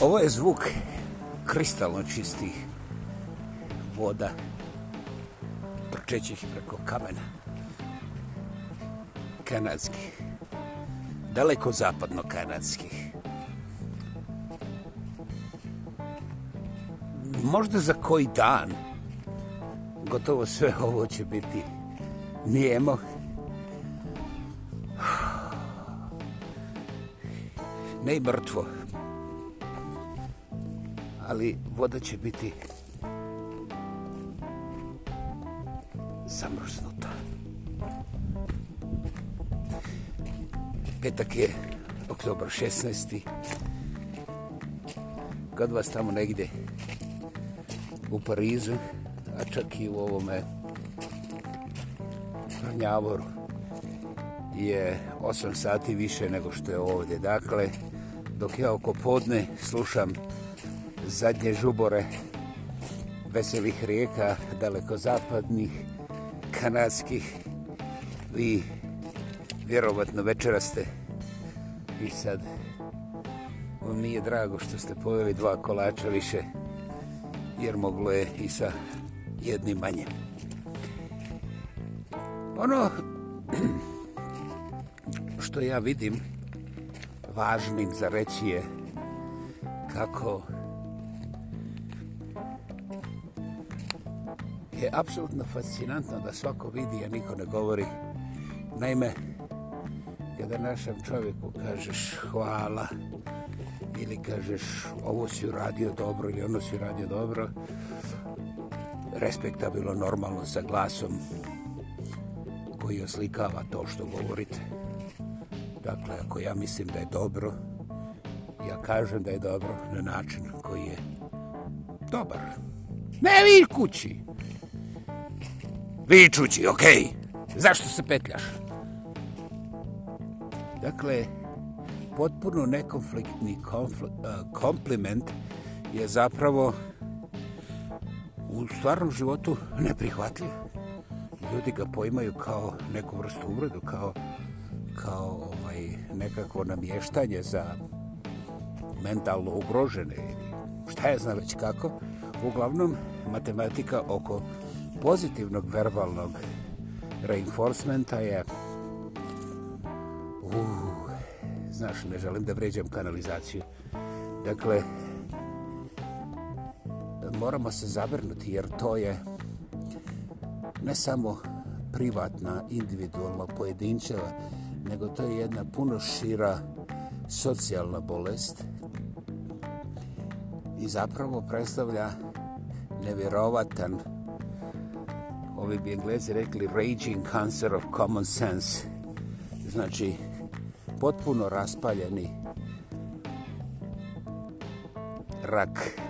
Ovo je zvuk kristalno čistih voda trčećih preko kamena kanadskih daleko zapadno kanadskih možda za koji dan gotovo sve ovo će biti nijemo ne i mrtvo ali voda će biti zamrznuta. Petak je oktobar 16. Kad vas tamo negde u Parizu, a čak i u ovome Njavoru, je 8 sati više nego što je ovdje. Dakle, dok ja oko podne slušam zadnje žubore veselih rijeka daleko zapadnih kanadskih vi vjerovatno večera ste i sad vam nije drago što ste pojeli dva kolača više jer moglo je i sa jednim manjem ono što ja vidim važnim za reći je kako je apsolutno fascinantno da svako vidi, a niko ne govori. Naime, kada našem čovjeku kažeš hvala ili kažeš ovo si uradio dobro ili ono si uradio dobro, respektabilo normalno sa glasom koji oslikava to što govorite. Dakle, ako ja mislim da je dobro, ja kažem da je dobro na način koji je dobar. Ne vi kući! Vičući, okej. Okay. Zašto se petljaš? Dakle, potpuno nekonfliktni konfl e, kompliment je zapravo u stvarnom životu neprihvatljiv. Ljudi ga poimaju kao neku vrstu uvredu, kao, kao ovaj, nekako namještanje za mentalno ugrožene. Šta je zna već kako? Uglavnom, matematika oko pozitivnog verbalnog reinforcementa je uh, znaš, ne želim da vređam kanalizaciju. Dakle, moramo se zabrnuti jer to je ne samo privatna, individualna, pojedinčeva, nego to je jedna puno šira socijalna bolest i zapravo predstavlja nevjerovatan ovi bi englezi rekli raging cancer of common sense. Znači, potpuno raspaljeni rak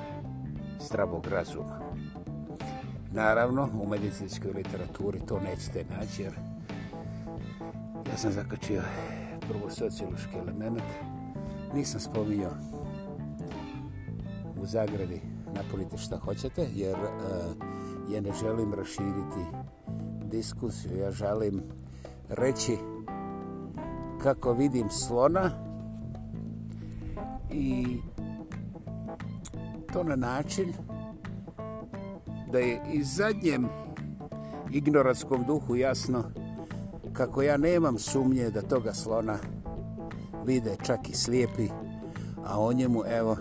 stravog razuma. Naravno, u medicinskoj literaturi to nećete naći, jer ja sam zakačio prvo sociološki element. Nisam spominjao u zagradi napolite šta hoćete, jer uh, ja ne želim raširiti diskusiju, ja želim reći kako vidim slona i to na način da je i zadnjem ignoratskom duhu jasno kako ja nemam sumnje da toga slona vide čak i slijepi, a o njemu, evo,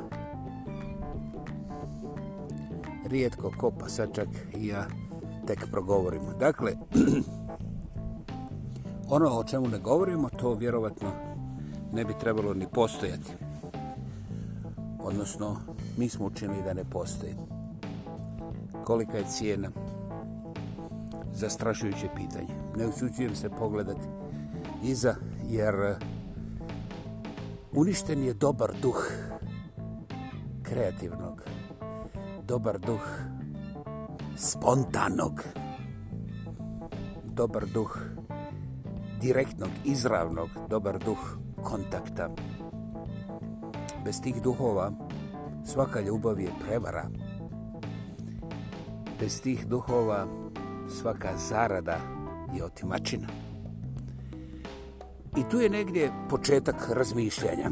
rijetko ko pa sad čak i ja tek progovorimo. Dakle, ono o čemu ne govorimo, to vjerovatno ne bi trebalo ni postojati. Odnosno, mi smo učinili da ne postoji. Kolika je cijena? Zastrašujuće pitanje. Ne usućujem se pogledati iza, jer eh, uništen je dobar duh kreativnog dobar duh spontanog, dobar duh direktnog, izravnog, dobar duh kontakta. Bez tih duhova svaka ljubav je prevara. Bez tih duhova svaka zarada je otimačina. I tu je negdje početak razmišljanja.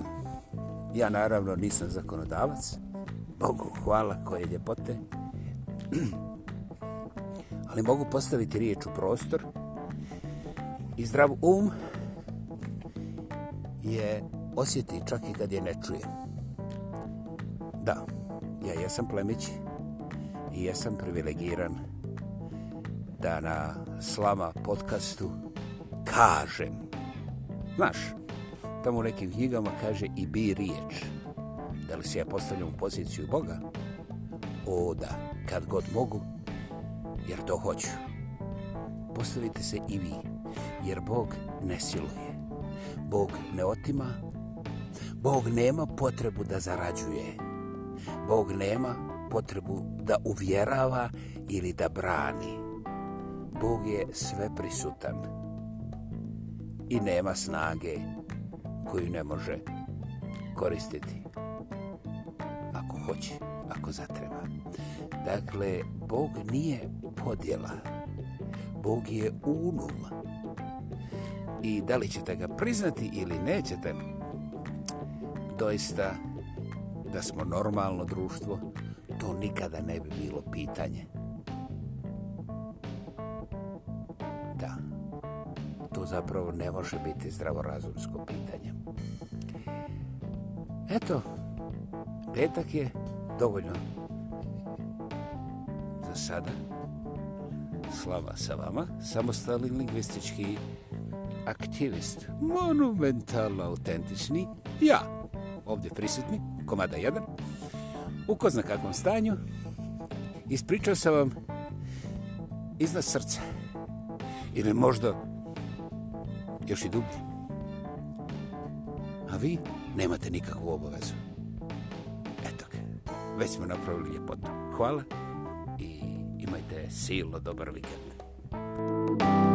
Ja naravno nisam zakonodavac, Bogu hvala koje ljepote. Ali mogu postaviti riječ u prostor. I zdrav um je osjeti čak i kad je ne čuje. Da, ja jesam plemić i jesam privilegiran da na slama podcastu kažem. Znaš, tamo u nekim knjigama kaže i bi riječ. Riječ. Da li se ja postavljam u poziciju Boga? O, da, kad god mogu, jer to hoću. Postavite se i vi, jer Bog ne siluje. Bog ne otima. Bog nema potrebu da zarađuje. Bog nema potrebu da uvjerava ili da brani. Bog je sve prisutan i nema snage koju ne može koristiti hoće, ako zatreba. Dakle, Bog nije podjela. Bog je unum. I da li ćete ga priznati ili nećete, doista da smo normalno društvo, to nikada ne bi bilo pitanje. Da, to zapravo ne može biti zdravorazumsko pitanje. Eto, petak je, dovoljno za sada. Slava sa vama, samostalni lingvistički aktivist, monumentalno autentični, ja, ovdje prisutni, komada jedan, u ko zna kakvom stanju, ispričao sam vam iznad srca, ili možda još i dublje. A vi nemate nikakvu obavezu već smo napravili ljepotu. Hvala i imajte silno dobar vikend. thank you